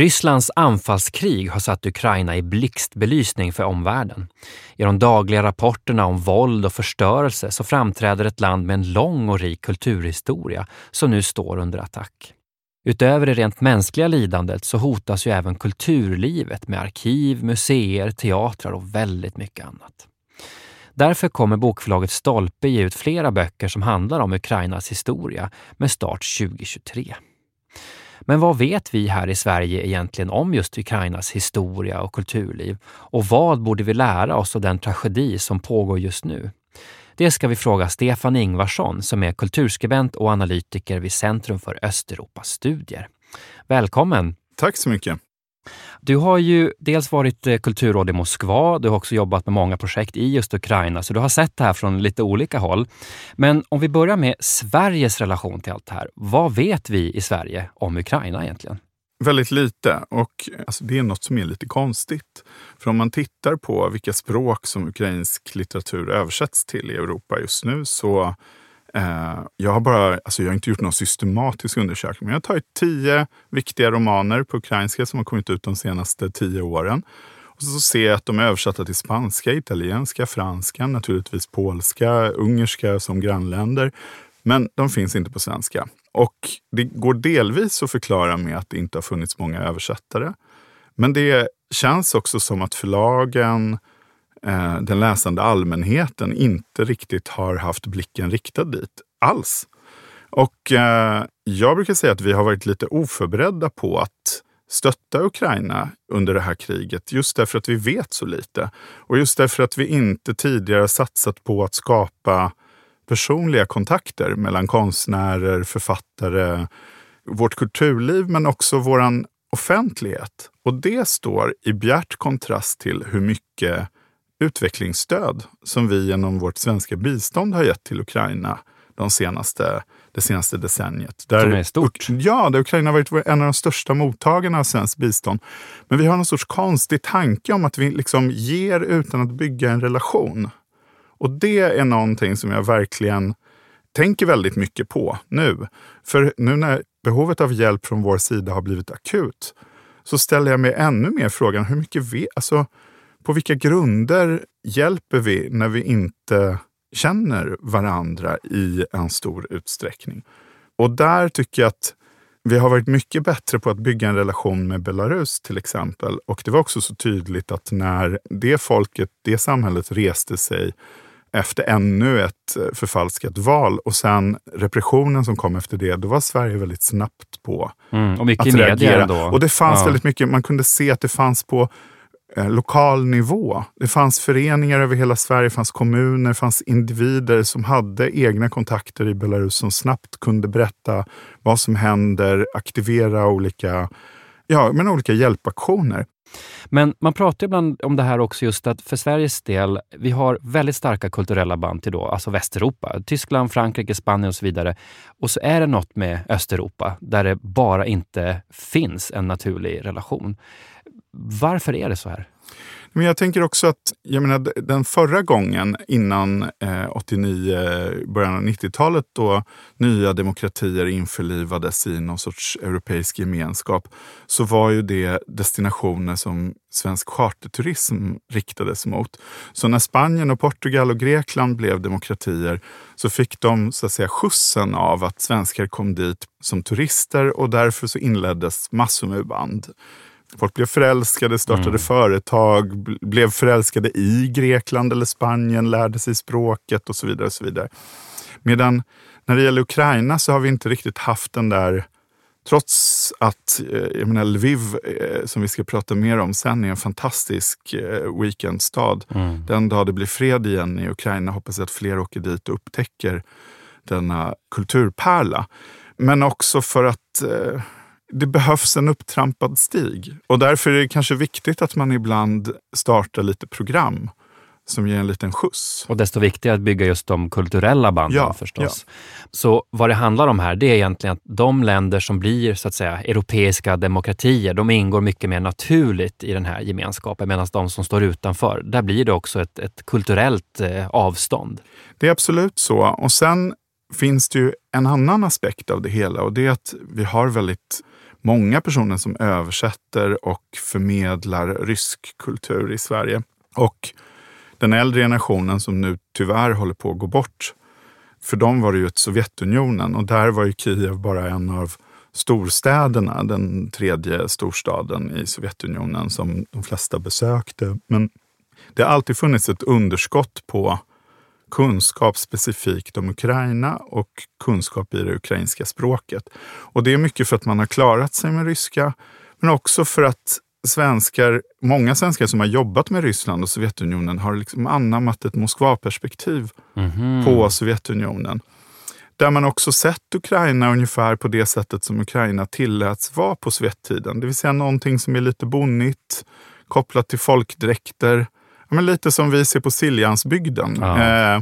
Rysslands anfallskrig har satt Ukraina i blixtbelysning för omvärlden. I de dagliga rapporterna om våld och förstörelse så framträder ett land med en lång och rik kulturhistoria som nu står under attack. Utöver det rent mänskliga lidandet så hotas ju även kulturlivet med arkiv, museer, teatrar och väldigt mycket annat. Därför kommer bokförlaget Stolpe ge ut flera böcker som handlar om Ukrainas historia med start 2023. Men vad vet vi här i Sverige egentligen om just Ukrainas historia och kulturliv? Och vad borde vi lära oss av den tragedi som pågår just nu? Det ska vi fråga Stefan Ingvarsson som är kulturskribent och analytiker vid Centrum för Östeuropas studier. Välkommen! Tack så mycket! Du har ju dels varit eh, kulturråd i Moskva, du har också jobbat med många projekt i just Ukraina, så du har sett det här från lite olika håll. Men om vi börjar med Sveriges relation till allt det här. Vad vet vi i Sverige om Ukraina egentligen? Väldigt lite och alltså, det är något som är lite konstigt. För om man tittar på vilka språk som ukrainsk litteratur översätts till i Europa just nu så Eh, jag har bara, alltså jag har inte gjort någon systematisk undersökning, men jag har tagit tio viktiga romaner på ukrainska som har kommit ut de senaste tio åren. Och så ser jag att de är översatta till spanska, italienska, franska, naturligtvis polska, ungerska som grannländer. Men de finns inte på svenska. Och det går delvis att förklara med att det inte har funnits många översättare. Men det känns också som att förlagen eh, den läsande allmänheten inte riktigt har haft blicken riktad dit alls. Och eh, jag brukar säga att vi har varit lite oförberedda på att stötta Ukraina under det här kriget. Just därför att vi vet så lite. Och just därför att vi inte tidigare satsat på att skapa personliga kontakter mellan konstnärer, författare, vårt kulturliv men också våran offentlighet. Och det står i bjärt kontrast till hur mycket utvecklingsstöd som vi genom vårt svenska bistånd har gett till Ukraina de senaste, det senaste decenniet. Där, som är stort. Ja, där Ukraina har varit en av de största mottagarna av svenskt bistånd. Men vi har någon sorts konstig tanke om att vi liksom ger utan att bygga en relation. Och det är någonting som jag verkligen tänker väldigt mycket på nu. För nu när behovet av hjälp från vår sida har blivit akut så ställer jag mig ännu mer frågan, hur mycket vi, alltså, på vilka grunder hjälper vi när vi inte känner varandra i en stor utsträckning? Och där tycker jag att vi har varit mycket bättre på att bygga en relation med Belarus till exempel. Och det var också så tydligt att när det folket, det samhället reste sig efter ännu ett förfalskat val och sen repressionen som kom efter det, då var Sverige väldigt snabbt på mm, och mycket att reagera. Då. Och det fanns ja. väldigt mycket, man kunde se att det fanns på Eh, lokal nivå. Det fanns föreningar över hela Sverige, det fanns kommuner, det fanns individer som hade egna kontakter i Belarus som snabbt kunde berätta vad som händer, aktivera olika, ja, men olika hjälpaktioner. Men man pratar ibland om det här också just att för Sveriges del, vi har väldigt starka kulturella band till då, alltså Västeuropa. Tyskland, Frankrike, Spanien och så vidare. Och så är det något med Östeuropa där det bara inte finns en naturlig relation. Varför är det så här? Men jag tänker också att jag menar, den förra gången innan eh, 89, början av 90-talet då nya demokratier införlivades i någon sorts europeisk gemenskap så var ju det destinationer som svensk charterturism riktades mot. Så när Spanien, och Portugal och Grekland blev demokratier så fick de så att säga skjutsen av att svenskar kom dit som turister och därför så inleddes massor med band. Folk blev förälskade, startade mm. företag, blev förälskade i Grekland eller Spanien, lärde sig språket och så vidare. Och så vidare. Medan när det gäller Ukraina så har vi inte riktigt haft den där Trots att eh, jag menar, Lviv, eh, som vi ska prata mer om sen, är en fantastisk eh, weekendstad. Mm. Den dag det blir fred igen i Ukraina hoppas jag att fler åker dit och upptäcker denna kulturpärla. Men också för att det behövs en upptrampad stig. Och därför är det kanske viktigt att man ibland startar lite program som ger en liten skjuts. Och desto viktigare att bygga just de kulturella banden Ja, förstås. Så vad det handlar om här, det är egentligen att de länder som blir så att säga europeiska demokratier, de ingår mycket mer naturligt i den här gemenskapen, medan de som står utanför, där blir det också ett, ett kulturellt eh, avstånd. Det är absolut så. Och sen finns det ju en annan aspekt av det hela och det är att vi har väldigt många personer som översätter och förmedlar rysk kultur i Sverige. Och den äldre generationen som nu tyvärr håller på att gå bort, för dem var det ju ett Sovjetunionen och där var ju Kiev bara en av storstäderna, den tredje storstaden i Sovjetunionen som de flesta besökte. Men det har alltid funnits ett underskott på kunskap specifikt om Ukraina och kunskap i det ukrainska språket. Och det är mycket för att man har klarat sig med ryska, men också för att svenskar, många svenskar som har jobbat med Ryssland och Sovjetunionen har liksom anammat ett Moskva-perspektiv på Sovjetunionen. Där man också sett Ukraina ungefär på det sättet som Ukraina tilläts vara på Sovjettiden. Det vill säga någonting som är lite bonnigt, kopplat till folkdräkter. Men lite som vi ser på Siljansbygden. Ja. Eh,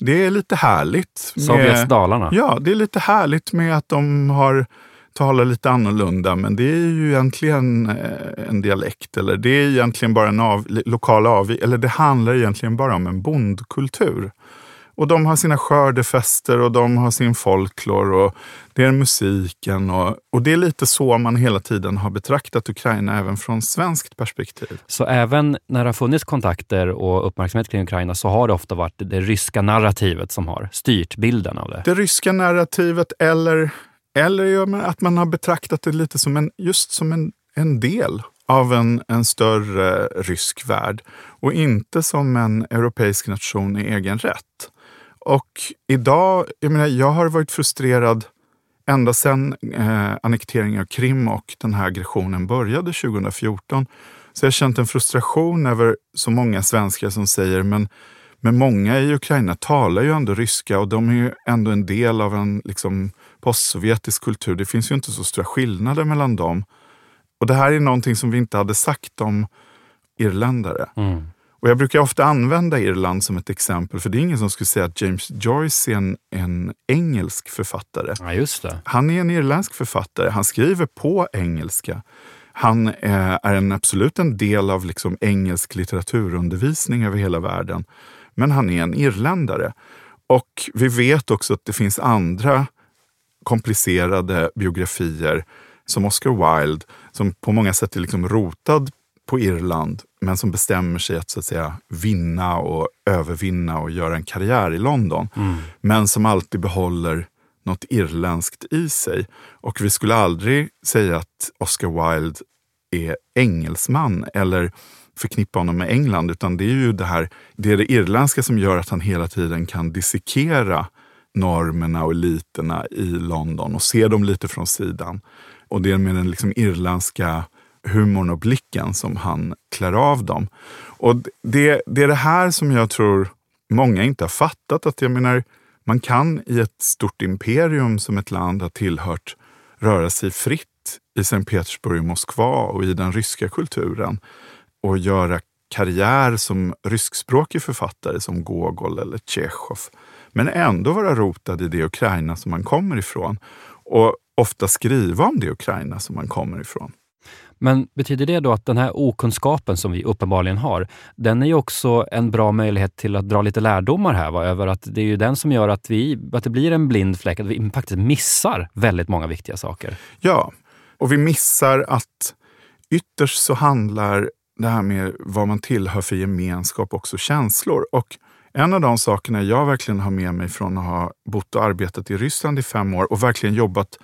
det är lite härligt. med- Sovjets Dalarna. Ja, det är lite härligt med att de har talar lite annorlunda, men det är ju egentligen eh, en dialekt. Eller det är egentligen bara en av, lokal avvik, eller det handlar egentligen bara om en bondkultur. Och de har sina skördefester och de har sin folklor och det är musiken. Och, och det är lite så man hela tiden har betraktat Ukraina även från svenskt perspektiv. Så även när det har funnits kontakter och uppmärksamhet kring Ukraina så har det ofta varit det ryska narrativet som har styrt bilden av det. Det ryska narrativet eller, eller att man har betraktat det lite som en, just som en, en del av en, en större rysk värld och inte som en europeisk nation i egen rätt. Och idag, jag menar, jag har varit frustrerad ända sedan eh, annekteringen av Krim och den här aggressionen började 2014. Så jag har känt en frustration över så många svenskar som säger men, men många i Ukraina talar ju ändå ryska och de är ju ändå en del av en liksom, postsovjetisk kultur. Det finns ju inte så stora skillnader mellan dem. Och det här är någonting som vi inte hade sagt om irländare. Mm. Och jag brukar ofta använda Irland som ett exempel, för det är ingen som skulle säga att James Joyce är en, en engelsk författare. Ja, just det. Han är en irländsk författare. Han skriver på engelska. Han eh, är en, absolut en del av liksom engelsk litteraturundervisning över hela världen. Men han är en irländare. Och vi vet också att det finns andra komplicerade biografier som Oscar Wilde, som på många sätt är liksom rotad på Irland, men som bestämmer sig att, så att säga, vinna och övervinna och göra en karriär i London. Men som alltid behåller något irländskt i sig. Och vi skulle aldrig säga att Oscar Wilde är engelsman eller förknippa honom med England, utan det är ju det här, det är det irländska som gör att han hela tiden kan dissekera normerna och eliterna i London och se dem lite från sidan. Och det är med den liksom irländska humorn och blicken som han klär av dem. Och det, det är det här som jag tror många inte har fattat. Att jag menar, man kan i ett stort imperium som ett land har tillhört röra sig fritt i Sankt Petersburg och Moskva och i den ryska kulturen och göra karriär som ryskspråkig författare som Gogol eller Tjechov. Men ändå vara rotad i det Ukraina som man kommer ifrån. Och ofta skriva om det Ukraina som man kommer ifrån. Men betyder det då att den här okunskapen som vi uppenbarligen har, den är ju också en bra möjlighet till att dra lite lärdomar här, va? över att det är ju den som gör att, vi, att det blir en blind fläck, att vi faktiskt missar väldigt många viktiga saker. Ja, och vi missar att ytterst så handlar det här med vad man tillhör för gemenskap också känslor. Och en av de sakerna jag verkligen har med mig från att ha bott och arbetat i Ryssland i fem år och verkligen jobbat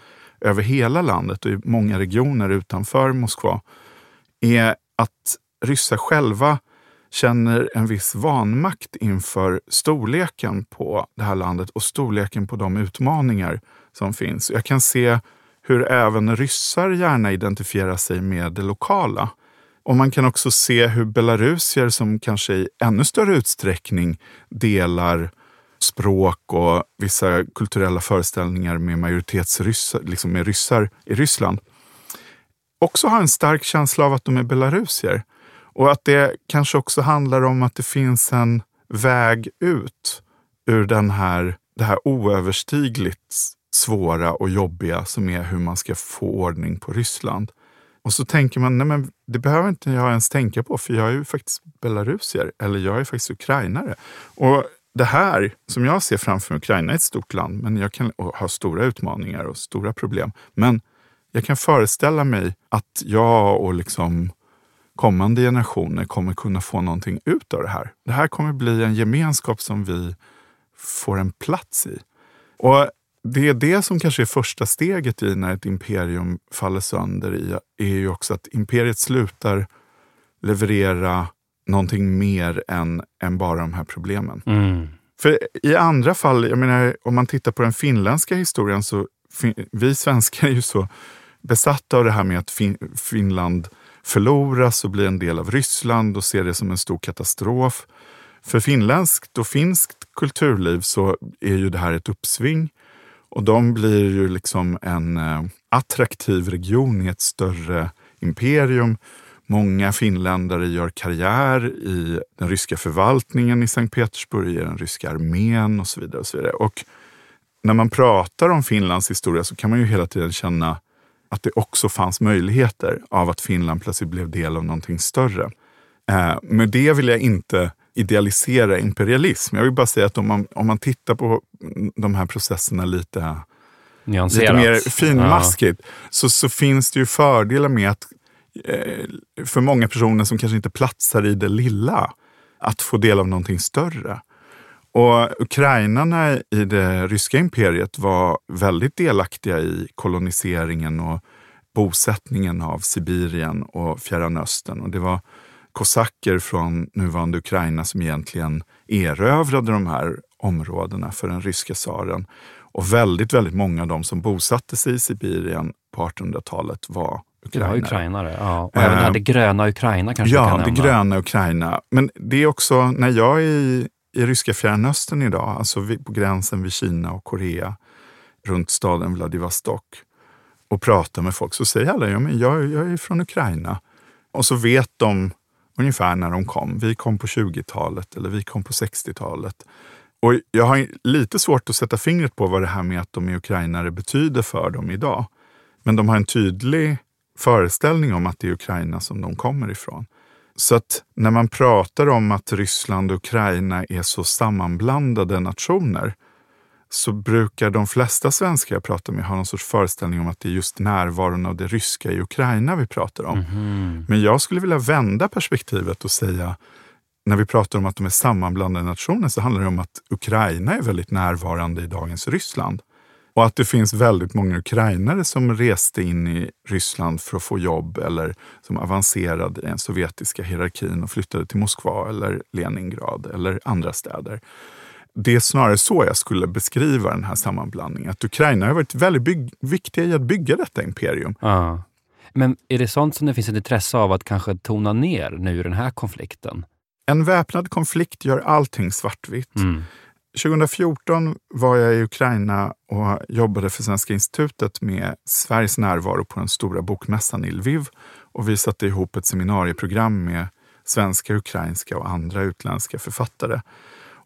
över hela landet och i många regioner utanför Moskva är att ryssar själva känner en viss vanmakt inför storleken på det här landet och storleken på de utmaningar som finns. Jag kan se hur även ryssar gärna identifierar sig med det lokala. Och man kan också se hur belarusier som kanske i ännu större utsträckning delar språk och vissa kulturella föreställningar med majoritetsryssar, liksom med ryssar i Ryssland, också har en stark känsla av att de är belarusier. Och att det kanske också handlar om att det finns en väg ut ur den här, det här oöverstigligt svåra och jobbiga som är hur man ska få ordning på Ryssland. Och så tänker man, nej men det behöver inte jag ens tänka på för jag är ju faktiskt belarusier eller jag är faktiskt ukrainare. Och det här som jag ser framför mig, Ukraina är ett stort land men jag kan ha stora utmaningar och stora problem. Men jag kan föreställa mig att jag och liksom kommande generationer kommer kunna få någonting ut av det här. Det här kommer bli en gemenskap som vi får en plats i. Och det är det som kanske är första steget i när ett imperium faller sönder i, är ju också att imperiet slutar leverera någonting mer än, än bara de här problemen. Mm. För i andra fall, jag menar, om man tittar på den finländska historien, så vi svenskar är ju så besatta av det här med att fin Finland förloras och blir en del av Ryssland och ser det som en stor katastrof. För finländskt och finskt kulturliv så är ju det här ett uppsving. Och de blir ju liksom en eh, attraktiv region i ett större imperium. Många finländare gör karriär i den ryska förvaltningen i Sankt Petersburg, i den ryska armén och så vidare. Och så vidare. Och när man pratar om Finlands historia så kan man ju hela tiden känna att det också fanns möjligheter av att Finland plötsligt blev del av någonting större. Eh, med det vill jag inte idealisera imperialism. Jag vill bara säga att om man, om man tittar på de här processerna lite, lite mer finmaskigt ja. så, så finns det ju fördelar med att Eh, för många personer som kanske inte platsar i det lilla, att få del av någonting större. Och ukrainarna i det ryska imperiet var väldigt delaktiga i koloniseringen och bosättningen av Sibirien och Fjärran Östern. Och det var kosacker från nuvarande Ukraina som egentligen erövrade de här områdena för den ryska tsaren. Och väldigt, väldigt många av de som bosatte sig i Sibirien på 1800-talet var ukrainare. Ja, ukrainare. Ja. Och även det, det gröna Ukraina kanske Ja, kan det gröna Ukraina. Men det är också, när jag är i, i ryska Fjärran Östern idag, alltså vid, på gränsen vid Kina och Korea, runt staden Vladivostok och pratar med folk så säger alla, ja, men jag, jag är från Ukraina. Och så vet de ungefär när de kom. Vi kom på 20-talet eller vi kom på 60-talet. Och jag har lite svårt att sätta fingret på vad det här med att de är ukrainare betyder för dem idag. Men de har en tydlig föreställning om att det är Ukraina som de kommer ifrån. Så att när man pratar om att Ryssland och Ukraina är så sammanblandade nationer så brukar de flesta svenskar jag pratar med ha någon sorts föreställning om att det är just närvaron av det ryska i Ukraina vi pratar om. Mm. Men jag skulle vilja vända perspektivet och säga när vi pratar om att de är sammanblandade nationer så handlar det om att Ukraina är väldigt närvarande i dagens Ryssland. Och att det finns väldigt många ukrainare som reste in i Ryssland för att få jobb eller som avancerade i den sovjetiska hierarkin och flyttade till Moskva eller Leningrad eller andra städer det är snarare så jag skulle beskriva den här sammanblandningen. Att Ukraina har varit väldigt viktiga i att bygga detta imperium. Ah. Men är det sånt som det finns ett intresse av att kanske tona ner nu i den här konflikten? En väpnad konflikt gör allting svartvitt. Mm. 2014 var jag i Ukraina och jobbade för Svenska institutet med Sveriges närvaro på den stora bokmässan i Lviv. Och vi satte ihop ett seminarieprogram med svenska, ukrainska och andra utländska författare.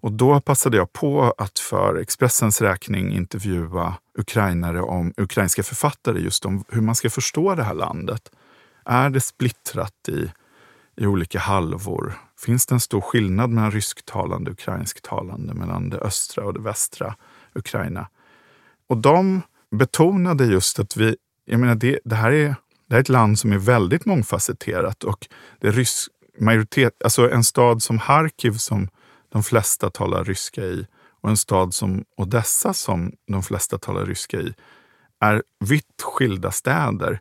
Och då passade jag på att för Expressens räkning intervjua ukrainare om ukrainska författare just om hur man ska förstå det här landet. Är det splittrat i, i olika halvor? Finns det en stor skillnad mellan rysktalande och ukrainsktalande, mellan det östra och det västra Ukraina? Och de betonade just att vi, jag menar det, det här är det här är ett land som är väldigt mångfacetterat och det rysk majoritet, alltså en stad som Harkiv som de flesta talar ryska i och en stad som Odessa som de flesta talar ryska i är vitt skilda städer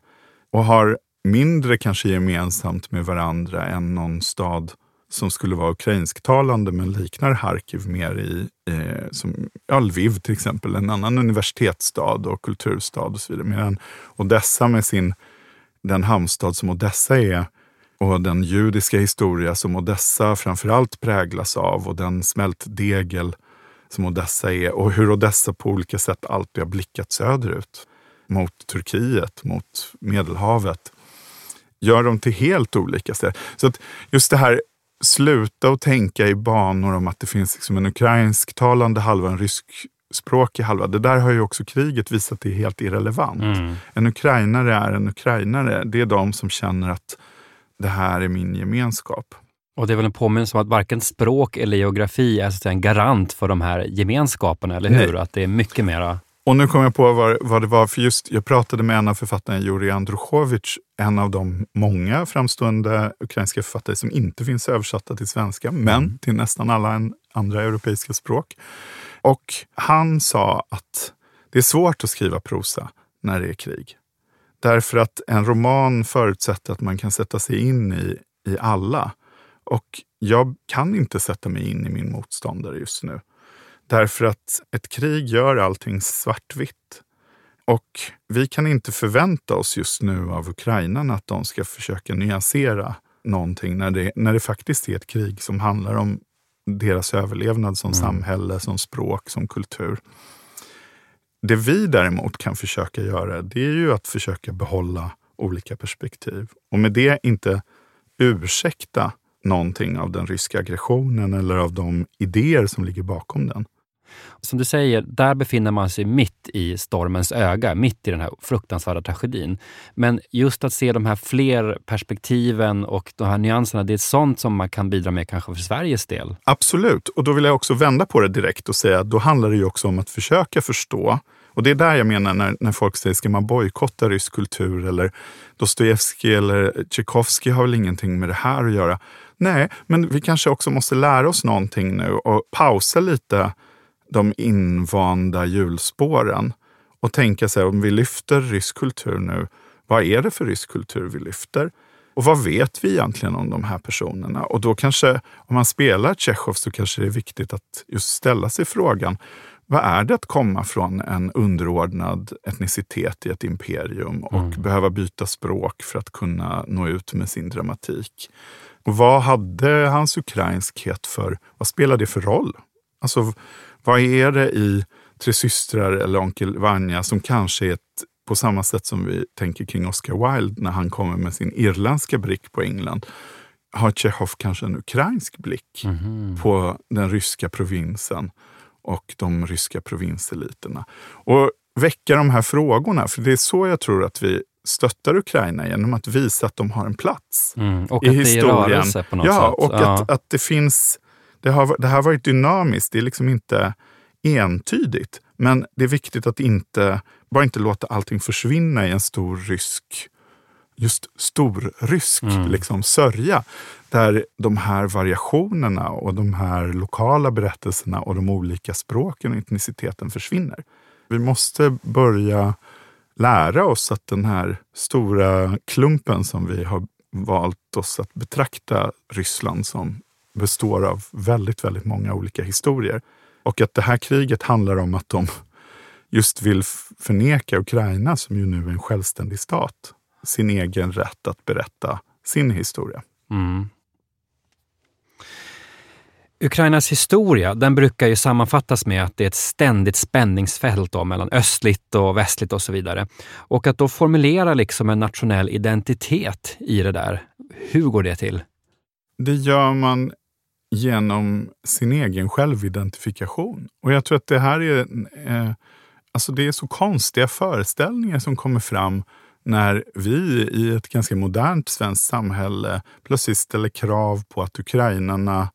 och har mindre kanske gemensamt med varandra än någon stad som skulle vara ukrainsktalande men liknar Harkiv mer i, eh, som Lviv till exempel, en annan universitetsstad och kulturstad och så vidare. Medan Odessa med sin, den hamnstad som Odessa är, och den judiska historia som Odessa framförallt präglas av och den smältdegel som Odessa är och hur Odessa på olika sätt alltid har blickat söderut mot Turkiet, mot Medelhavet gör dem till helt olika städer. Så att just det här, sluta att tänka i banor om att det finns liksom en ukrainsktalande halva, en ryskspråkig halva. Det där har ju också kriget visat är helt irrelevant. Mm. En ukrainare är en ukrainare. Det är de som känner att det här är min gemenskap. Och det är väl en påminnelse om att varken språk eller geografi är så en garant för de här gemenskaperna, eller hur? Nej. Att det är mycket mera och nu kom jag på vad, vad det var, för just jag pratade med en av författarna, Jurij Androchovich, en av de många framstående ukrainska författare som inte finns översatta till svenska, men mm. till nästan alla andra europeiska språk. Och han sa att det är svårt att skriva prosa när det är krig. Därför att en roman förutsätter att man kan sätta sig in i, i alla. Och jag kan inte sätta mig in i min motståndare just nu. Därför att ett krig gör allting svartvitt. Och vi kan inte förvänta oss just nu av ukrainarna att de ska försöka nyansera någonting när det, när det faktiskt är ett krig som handlar om deras överlevnad som mm. samhälle, som språk, som kultur. Det vi däremot kan försöka göra, det är ju att försöka behålla olika perspektiv. Och med det inte ursäkta någonting av den ryska aggressionen eller av de idéer som ligger bakom den. Som du säger, där befinner man sig mitt i stormens öga, mitt i den här fruktansvärda tragedin. Men just att se de här fler perspektiven och de här nyanserna, det är sånt som man kan bidra med kanske för Sveriges del. Absolut, och då vill jag också vända på det direkt och säga att då handlar det ju också om att försöka förstå och det är där jag menar när, när folk säger, ska man bojkotta rysk kultur? Eller Dostojevskij eller Tchaikovsky har väl ingenting med det här att göra? Nej, men vi kanske också måste lära oss någonting nu och pausa lite de invanda hjulspåren och tänka sig om vi lyfter rysk kultur nu, vad är det för rysk kultur vi lyfter? Och vad vet vi egentligen om de här personerna? Och då kanske, om man spelar Tjechov så kanske det är viktigt att just ställa sig frågan, vad är det att komma från en underordnad etnicitet i ett imperium och mm. behöva byta språk för att kunna nå ut med sin dramatik? Och vad hade hans ukrainskhet för, vad spelar det för roll? Alltså, vad är det i Tre systrar eller Onkel Vanja som kanske är ett, på samma sätt som vi tänker kring Oscar Wilde när han kommer med sin irländska blick på England. Har Tjechov kanske en ukrainsk blick mm. på den ryska provinsen och de ryska provinseliterna? Och väcka de här frågorna, för det är så jag tror att vi stöttar Ukraina genom att visa att de har en plats mm, och i att historien. Det är rörelse på något ja, sätt. Och ja. att, att det finns det har, det har varit dynamiskt. Det är liksom inte entydigt. Men det är viktigt att inte, bara inte låta allting försvinna i en stor rysk just storrysk mm. liksom, sörja. Där de här variationerna och de här lokala berättelserna och de olika språken och etniciteten försvinner. Vi måste börja lära oss att den här stora klumpen som vi har valt oss att betrakta Ryssland som består av väldigt, väldigt många olika historier. Och att det här kriget handlar om att de just vill förneka Ukraina, som ju nu är en självständig stat, sin egen rätt att berätta sin historia. Mm. Ukrainas historia den brukar ju sammanfattas med att det är ett ständigt spänningsfält då, mellan östligt och västligt och så vidare. Och att då formulera liksom en nationell identitet i det där, hur går det till? Det gör man genom sin egen självidentifikation. Och jag tror att det här är, eh, alltså det är så konstiga föreställningar som kommer fram när vi i ett ganska modernt svenskt samhälle plötsligt ställer krav på att ukrainarna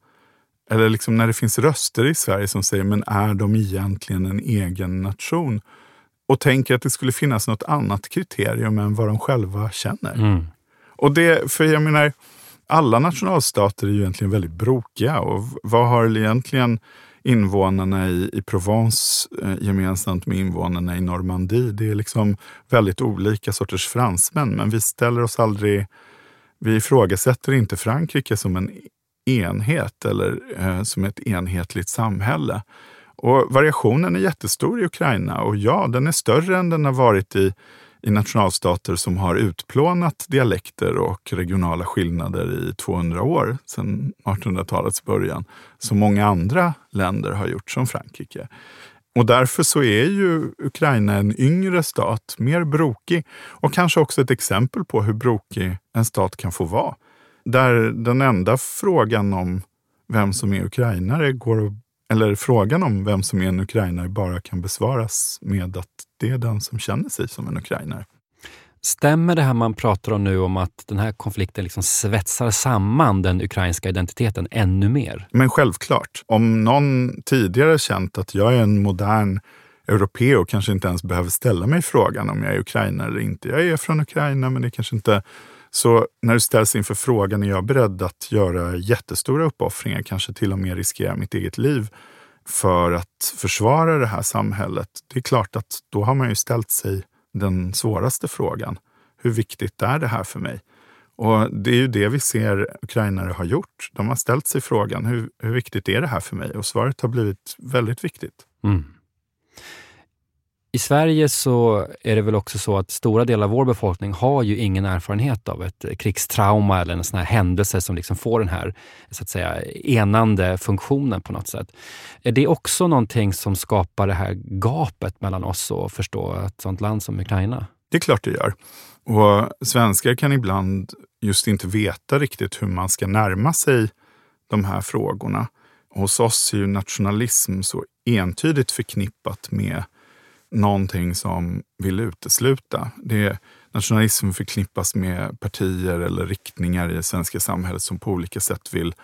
eller liksom när det finns röster i Sverige som säger, men är de egentligen en egen nation? Och tänker att det skulle finnas något annat kriterium än vad de själva känner. Mm. Och det, för jag menar, alla nationalstater är ju egentligen väldigt brokiga. Och vad har egentligen invånarna i, i Provence eh, gemensamt med invånarna i Normandie? Det är liksom väldigt olika sorters fransmän, men vi ställer oss aldrig... Vi ifrågasätter inte Frankrike som en enhet eller eh, som ett enhetligt samhälle. Och variationen är jättestor i Ukraina och ja, den är större än den har varit i i nationalstater som har utplånat dialekter och regionala skillnader i 200 år, sedan 1800-talets början, som många andra länder har gjort, som Frankrike. Och därför så är ju Ukraina en yngre stat, mer brokig och kanske också ett exempel på hur brokig en stat kan få vara. Där den enda frågan om vem som är ukrainare går eller frågan om vem som är en ukrainare bara kan besvaras med att det är den som känner sig som en ukrainare. Stämmer det här man pratar om nu om att den här konflikten liksom svetsar samman den ukrainska identiteten ännu mer? Men självklart. Om någon tidigare känt att jag är en modern europé och kanske inte ens behöver ställa mig frågan om jag är ukrainare eller inte. Jag är från Ukraina, men det kanske inte... Så när du ställs inför frågan, är jag beredd att göra jättestora uppoffringar, kanske till och med riskera mitt eget liv för att försvara det här samhället? Det är klart att då har man ju ställt sig den svåraste frågan. Hur viktigt är det här för mig? Och det är ju det vi ser ukrainare har gjort. De har ställt sig frågan, hur, hur viktigt är det här för mig? Och svaret har blivit väldigt viktigt. Mm. I Sverige så är det väl också så att stora delar av vår befolkning har ju ingen erfarenhet av ett krigstrauma eller en sån här händelse som liksom får den här så att säga, enande funktionen på något sätt. Är det också någonting som skapar det här gapet mellan oss och förstå ett sånt land som Ukraina? Det är klart det gör. Och svenskar kan ibland just inte veta riktigt hur man ska närma sig de här frågorna. Hos oss är ju nationalism så entydigt förknippat med någonting som vill utesluta. Det, nationalism förknippas med partier eller riktningar i det svenska samhället som på olika sätt vill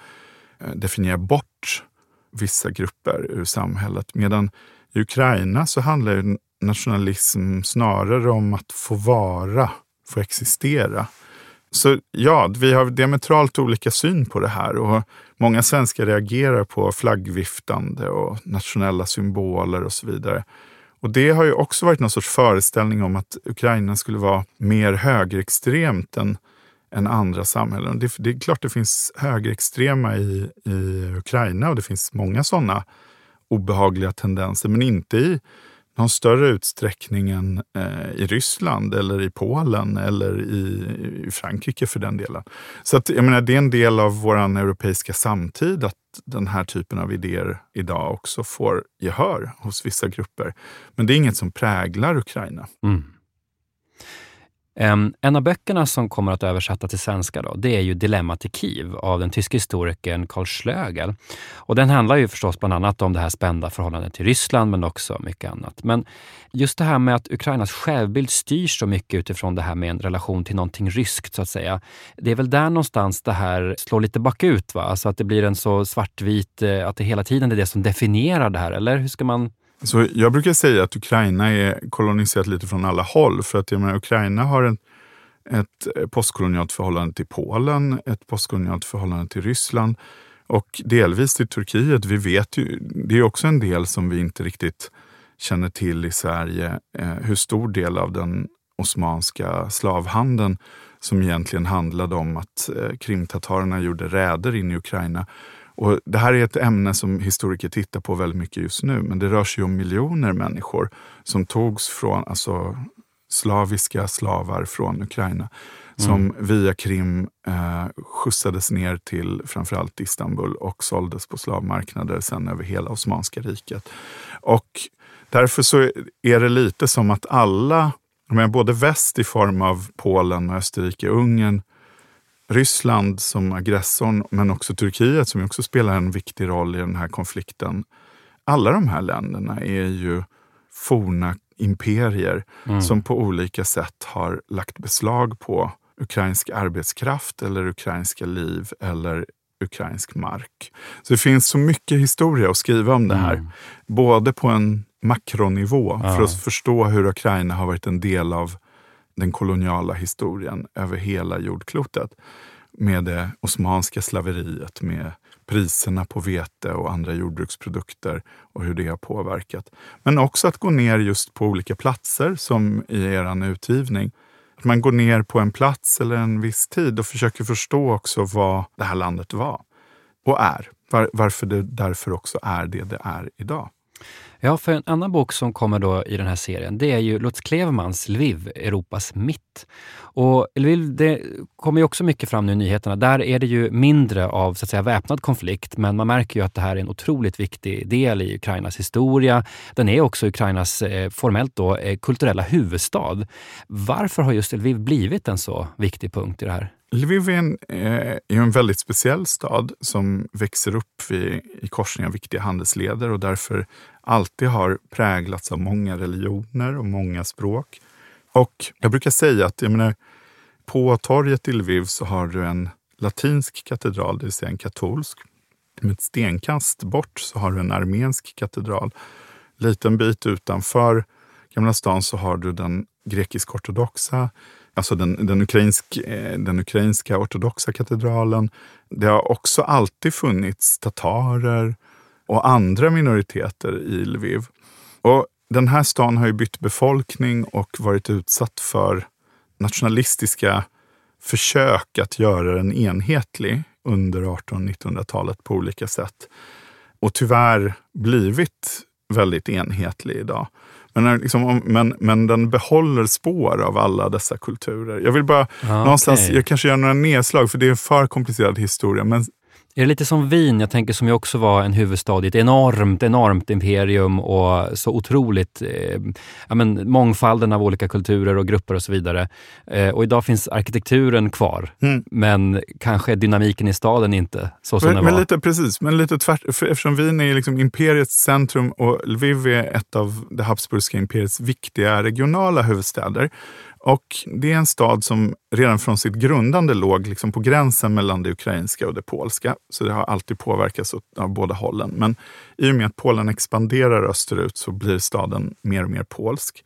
eh, definiera bort vissa grupper ur samhället. Medan i Ukraina så handlar nationalism snarare om att få vara, få existera. Så ja, vi har diametralt olika syn på det här och många svenskar reagerar på flaggviftande och nationella symboler och så vidare. Och det har ju också varit någon sorts föreställning om att Ukraina skulle vara mer högerextremt än, än andra samhällen. Det, det är klart det finns högerextrema i, i Ukraina och det finns många sådana obehagliga tendenser, men inte i någon större utsträckning än eh, i Ryssland eller i Polen eller i, i, Frankrike för den delen. Så att, jag menar, det är en del av vår europeiska samtid att den här typen av idéer idag också får gehör hos vissa grupper. Men det är inget som präglar Ukraina. Mm. En av böckerna som kommer att översätta till svenska då, det är ju Dilemmat i Kiev av den tyske historikern Karl Schlögel. Och den handlar ju förstås bland annat om det här spända förhållandet till Ryssland, men också mycket annat. Men just det här med att Ukrainas självbild styrs så mycket utifrån det här med en relation till någonting ryskt, så att säga. Det är väl där någonstans det här slår lite bakut, va? Alltså att det blir en så svartvit, eh, att det hela tiden är det som definierar det här, eller hur ska man så jag brukar säga att Ukraina är koloniserat lite från alla håll. För att jag menar, Ukraina har en, ett eh, postkolonialt förhållande till Polen, ett postkolonialt förhållande till Ryssland och delvis till Turkiet. Vi vet ju, det är också en del som vi inte riktigt känner till i Sverige. Eh, hur stor del av den osmanska slavhandeln som egentligen handlade om att eh, krimtatarerna gjorde räder in i Ukraina och det här är ett ämne som historiker tittar på väldigt mycket just nu, men det rör sig om miljoner människor som togs från alltså, slaviska slavar från Ukraina som mm. via Krim eh, skjutsades ner till framförallt Istanbul och såldes på slavmarknader sen över hela Osmanska riket. Och därför så är det lite som att alla, både väst i form av Polen, Österrike, Ungern, Ryssland som aggressorn, men också Turkiet som också spelar en viktig roll i den här konflikten. Alla de här länderna är ju forna imperier mm. som på olika sätt har lagt beslag på ukrainsk arbetskraft eller ukrainska liv eller ukrainsk mark. Så det finns så mycket historia att skriva om det här. Mm. Både på en makronivå ja. för att förstå hur Ukraina har varit en del av den koloniala historien över hela jordklotet. Med det osmanska slaveriet, med priserna på vete och andra jordbruksprodukter och hur det har påverkat. Men också att gå ner just på olika platser som i er utgivning. Att man går ner på en plats eller en viss tid och försöker förstå också vad det här landet var och är. Var, varför det därför också är det det är idag. Ja, för en annan bok som kommer då i den här serien, det är ju Lutz Klevmans Lviv, Europas mitt. Och Lviv, det kommer ju också mycket fram nu i nyheterna. Där är det ju mindre av så att säga, väpnad konflikt, men man märker ju att det här är en otroligt viktig del i Ukrainas historia. Den är också Ukrainas eh, formellt då, eh, kulturella huvudstad. Varför har just Lviv blivit en så viktig punkt i det här? Lviv är en, eh, är en väldigt speciell stad som växer upp i, i korsning av viktiga handelsleder och därför alltid har präglats av många religioner och många språk. Och jag brukar säga att jag menar, på torget i Lviv så har du en latinsk katedral, det vill säga en katolsk. Med ett stenkast bort så har du en armensk katedral. Liten bit utanför Gamla stan så har du den grekisk-ortodoxa alltså den, den, ukrainsk, eh, den ukrainska ortodoxa katedralen. Det har också alltid funnits tatarer och andra minoriteter i Lviv. Och den här stan har ju bytt befolkning och varit utsatt för nationalistiska försök att göra den enhetlig under 1800-1900-talet på olika sätt. Och tyvärr blivit väldigt enhetlig idag. Men, liksom, men, men den behåller spår av alla dessa kulturer. Jag vill bara ah, någonstans, okay. jag kanske gör några nedslag för det är en för komplicerad historia. Men är det lite som Wien, jag tänker som ju också var en huvudstad i ett enormt, enormt imperium och så otroligt eh, ja, men, mångfalden av olika kulturer och grupper och så vidare. Eh, och idag finns arkitekturen kvar, mm. men kanske dynamiken i staden inte så som men, den var. Men lite, precis, men lite tvärt, eftersom Wien är liksom imperiets centrum och Lviv är ett av det habsburgska imperiets viktiga regionala huvudstäder och det är en stad som redan från sitt grundande låg liksom på gränsen mellan det ukrainska och det polska. Så det har alltid påverkats av båda hållen. Men i och med att Polen expanderar österut så blir staden mer och mer polsk.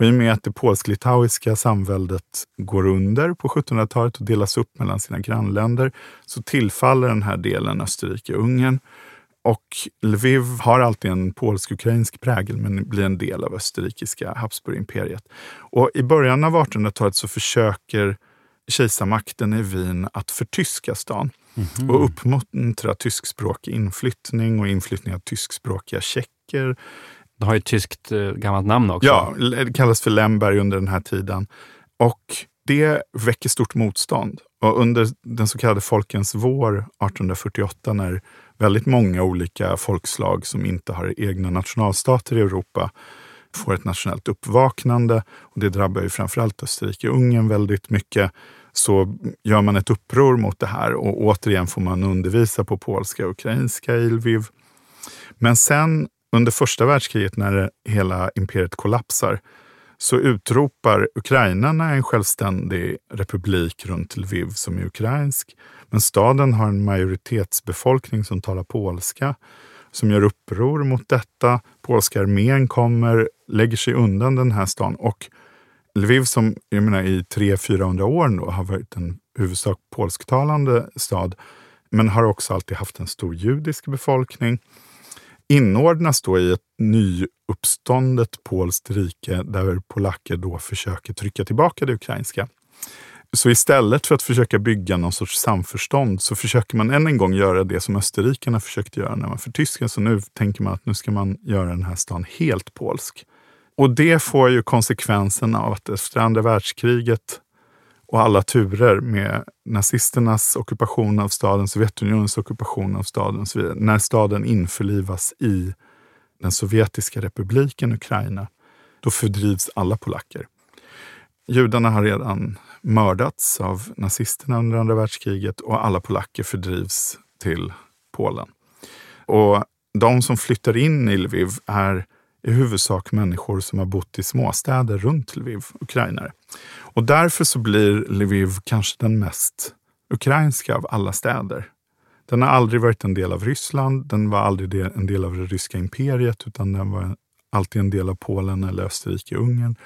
Och I och med att det polsk-litauiska samväldet går under på 1700-talet och delas upp mellan sina grannländer så tillfaller den här delen Österrike-Ungern. Och Lviv har alltid en polsk-ukrainsk prägel men blir en del av österrikiska Habsburgimperiet. Och I början av 1800-talet så försöker kejsarmakten i Wien att förtyska stan mm -hmm. och uppmuntra tyskspråkig inflyttning och inflyttning av tyskspråkiga tjecker. Det har ju ett tyskt eh, gammalt namn också. Ja, det kallas för Lemberg under den här tiden. Och det väcker stort motstånd. Och under den så kallade Folkens vår 1848 när väldigt många olika folkslag som inte har egna nationalstater i Europa får ett nationellt uppvaknande. Och det drabbar ju framförallt Österrike-Ungern väldigt mycket. Så gör man ett uppror mot det här och återigen får man undervisa på polska och ukrainska i Lviv. Men sen under första världskriget när hela imperiet kollapsar så utropar ukrainarna en självständig republik runt Lviv som är ukrainsk. Men staden har en majoritetsbefolkning som talar polska, som gör uppror mot detta. Polska armén kommer, lägger sig undan den här stan och Lviv som jag menar, i 300-400 år nu har varit en huvudsak polsktalande stad, men har också alltid haft en stor judisk befolkning inordnas då i ett nyuppståndet polskt rike där polacker då försöker trycka tillbaka det ukrainska. Så istället för att försöka bygga någon sorts samförstånd så försöker man än en gång göra det som österrikarna försökte göra när man förtyskade. Så nu tänker man att nu ska man göra den här stan helt polsk. Och det får ju konsekvensen av att efter andra världskriget och alla turer med nazisternas ockupation av staden, Sovjetunionens ockupation av staden så vidare. När staden införlivas i den sovjetiska republiken Ukraina, då fördrivs alla polacker. Judarna har redan mördats av nazisterna under andra världskriget och alla polacker fördrivs till Polen. Och de som flyttar in i Lviv är i huvudsak människor som har bott i småstäder runt Lviv, ukrainare. Och därför så blir Lviv kanske den mest ukrainska av alla städer. Den har aldrig varit en del av Ryssland, den var aldrig en del av det ryska imperiet, utan den var alltid en del av Polen eller Österrike-Ungern.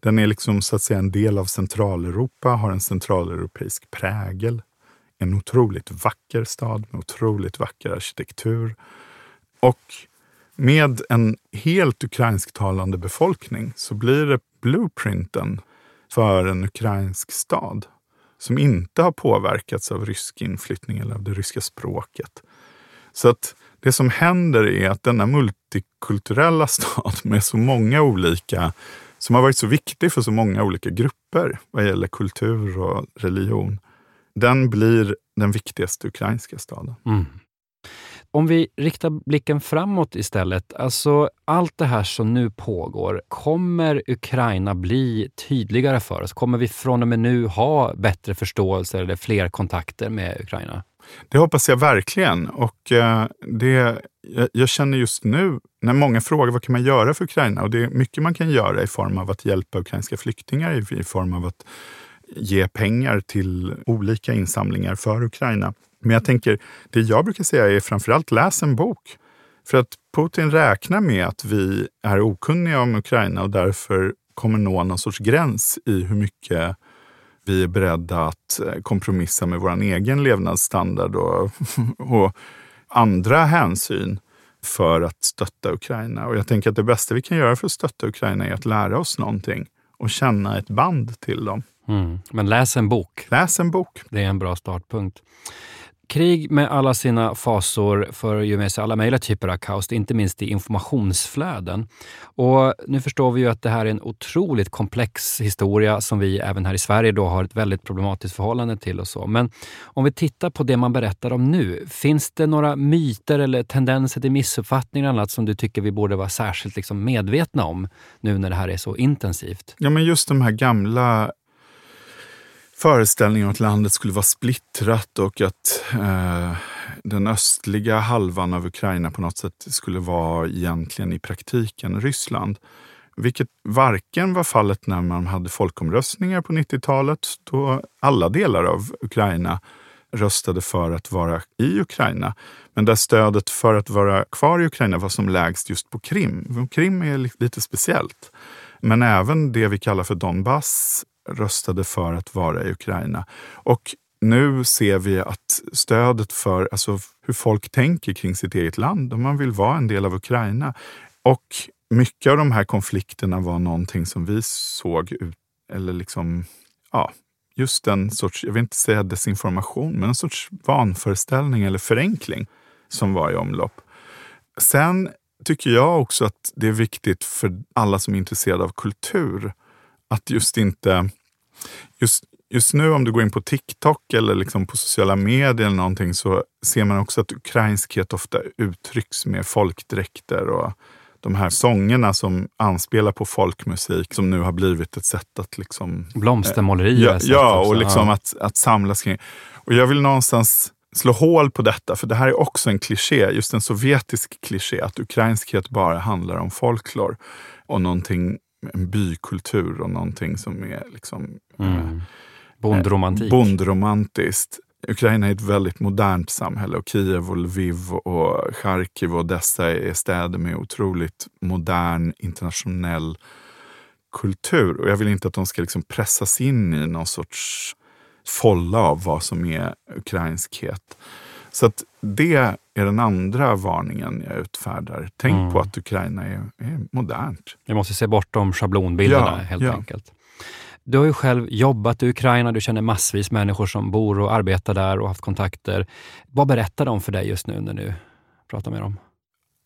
Den är liksom så att säga en del av Centraleuropa, har en centraleuropeisk prägel. En otroligt vacker stad med otroligt vacker arkitektur. Och med en helt ukrainsktalande befolkning så blir det blueprinten för en ukrainsk stad som inte har påverkats av rysk inflyttning eller av det ryska språket. Så att det som händer är att denna multikulturella stad med så många olika, som har varit så viktig för så många olika grupper vad gäller kultur och religion. Den blir den viktigaste ukrainska staden. Mm. Om vi riktar blicken framåt istället, alltså allt det här som nu pågår, kommer Ukraina bli tydligare för oss? Kommer vi från och med nu ha bättre förståelse eller fler kontakter med Ukraina? Det hoppas jag verkligen. Och eh, det, jag, känner just nu, när många frågar vad kan man göra för Ukraina? Och det är mycket man kan göra i form av att hjälpa ukrainska flyktingar, i form av att ge pengar till olika insamlingar för Ukraina. Men jag tänker, det jag brukar säga är framförallt läs en bok. För att Putin räknar med att vi är okunniga om Ukraina och därför kommer nå någon sorts gräns i hur mycket vi är beredda att eh, kompromissa med vår egen levnadsstandard och, och andra hänsyn för att stötta Ukraina. Och jag tänker att det bästa vi kan göra för att stötta Ukraina är att lära oss någonting och känna ett band till dem. Mm. Men läs en bok. Läs en bok. Det är en bra startpunkt. Krig med alla sina fasor för ju med sig alla möjliga typer av kaos, inte minst i informationsflöden. Och nu förstår vi ju att det här är en otroligt komplex historia som vi även här i Sverige då har ett väldigt problematiskt förhållande till. och så. Men om vi tittar på det man berättar om nu, finns det några myter eller tendenser till missuppfattningar eller annat som du tycker vi borde vara särskilt liksom medvetna om nu när det här är så intensivt? Ja, men just de här gamla föreställningen om att landet skulle vara splittrat och att eh, den östliga halvan av Ukraina på något sätt skulle vara egentligen i praktiken Ryssland. Vilket varken var fallet när man hade folkomröstningar på 90-talet då alla delar av Ukraina röstade för att vara i Ukraina. Men där stödet för att vara kvar i Ukraina var som lägst just på Krim. Krim är lite speciellt. Men även det vi kallar för Donbass röstade för att vara i Ukraina. Och nu ser vi att stödet för alltså, hur folk tänker kring sitt eget land, om man vill vara en del av Ukraina. Och mycket av de här konflikterna var någonting som vi såg ut, eller liksom, ja, just en sorts, jag vill inte säga desinformation, men en sorts vanföreställning eller förenkling som var i omlopp. Sen tycker jag också att det är viktigt för alla som är intresserade av kultur att just inte... Just, just nu om du går in på TikTok eller liksom på sociala medier eller någonting så ser man också att ukrainskhet ofta uttrycks med folkdräkter och de här sångerna som anspelar på folkmusik som nu har blivit ett sätt att liksom... Blomstermåleri. ja, ja, och liksom ja. Att, att samlas kring. Och jag vill någonstans slå hål på detta, för det här är också en kliché, just en sovjetisk kliché, att ukrainskhet bara handlar om folklor och någonting en bykultur och någonting som är liksom, mm. Eh, Bondromantik. bondromantiskt. Ukraina är ett väldigt modernt samhälle och Kiev och Lviv och Charkiv och dessa är städer med otroligt modern internationell kultur. Och jag vill inte att de ska liksom pressas in i någon sorts folla av vad som är ukrainskhet. Så att det är den andra varningen jag utfärdar. Tänk mm. på att Ukraina är, är modernt. Vi måste se bortom schablonbilderna ja, helt ja. enkelt. Du har ju själv jobbat i Ukraina, du känner massvis människor som bor och arbetar där och haft kontakter. Vad berättar de för dig just nu när du pratar med dem?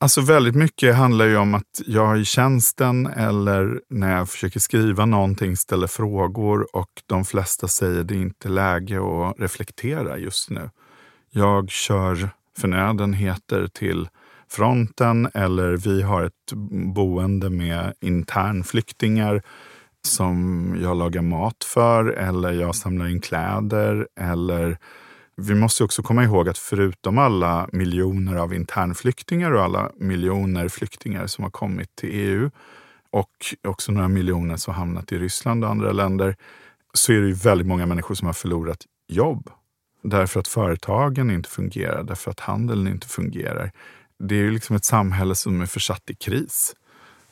Alltså väldigt mycket handlar ju om att jag i tjänsten eller när jag försöker skriva någonting ställer frågor och de flesta säger det är inte läge att reflektera just nu jag kör förnödenheter till fronten eller vi har ett boende med internflyktingar som jag lagar mat för eller jag samlar in kläder. Eller vi måste också komma ihåg att förutom alla miljoner av internflyktingar och alla miljoner flyktingar som har kommit till EU och också några miljoner som har hamnat i Ryssland och andra länder så är det ju väldigt många människor som har förlorat jobb Därför att företagen inte fungerar, därför att handeln inte fungerar. Det är ju liksom ett samhälle som är försatt i kris.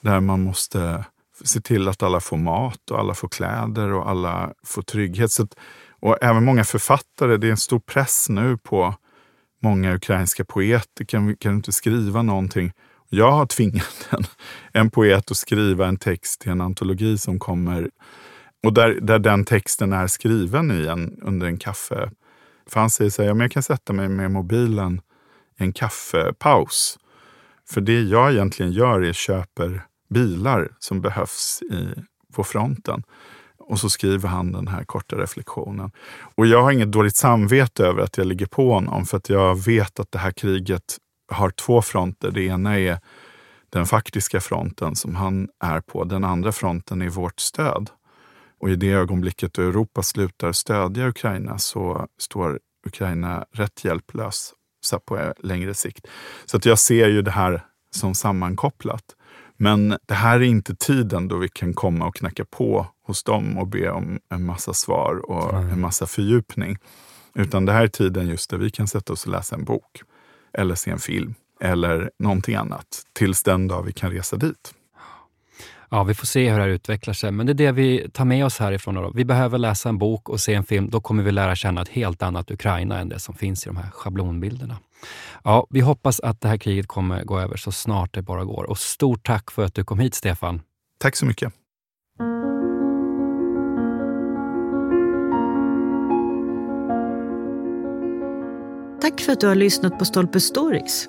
Där man måste se till att alla får mat och alla får kläder och alla får trygghet. Så att, och även många författare, det är en stor press nu på många ukrainska poeter. Kan, kan du inte skriva någonting? Jag har tvingat en, en poet att skriva en text till en antologi som kommer och där, där den texten är skriven i en, under en kaffe för han säger så här, ja, men jag kan sätta mig med mobilen i en kaffepaus För det jag egentligen gör är köper bilar som behövs i, på fronten. Och så skriver han den här korta reflektionen. Och jag har inget dåligt samvete över att jag ligger på honom för att jag vet att det här kriget har två fronter. Det ena är den faktiska fronten som han är på. Den andra fronten är vårt stöd. Och i det ögonblicket Europa slutar stödja Ukraina så står Ukraina rätt hjälplös så på längre sikt. Så att jag ser ju det här som sammankopplat. Men det här är inte tiden då vi kan komma och knacka på hos dem och be om en massa svar och en massa fördjupning. Utan det här är tiden just där vi kan sätta oss och läsa en bok eller se en film eller någonting annat tills den dag vi kan resa dit. Ja, vi får se hur det här utvecklar sig, men det är det vi tar med oss härifrån. Då. Vi behöver läsa en bok och se en film. Då kommer vi lära känna ett helt annat Ukraina än det som finns i de här schablonbilderna. Ja, vi hoppas att det här kriget kommer gå över så snart det bara går. Och stort tack för att du kom hit, Stefan. Tack så mycket. Tack för att du har lyssnat på Stolpe Stories.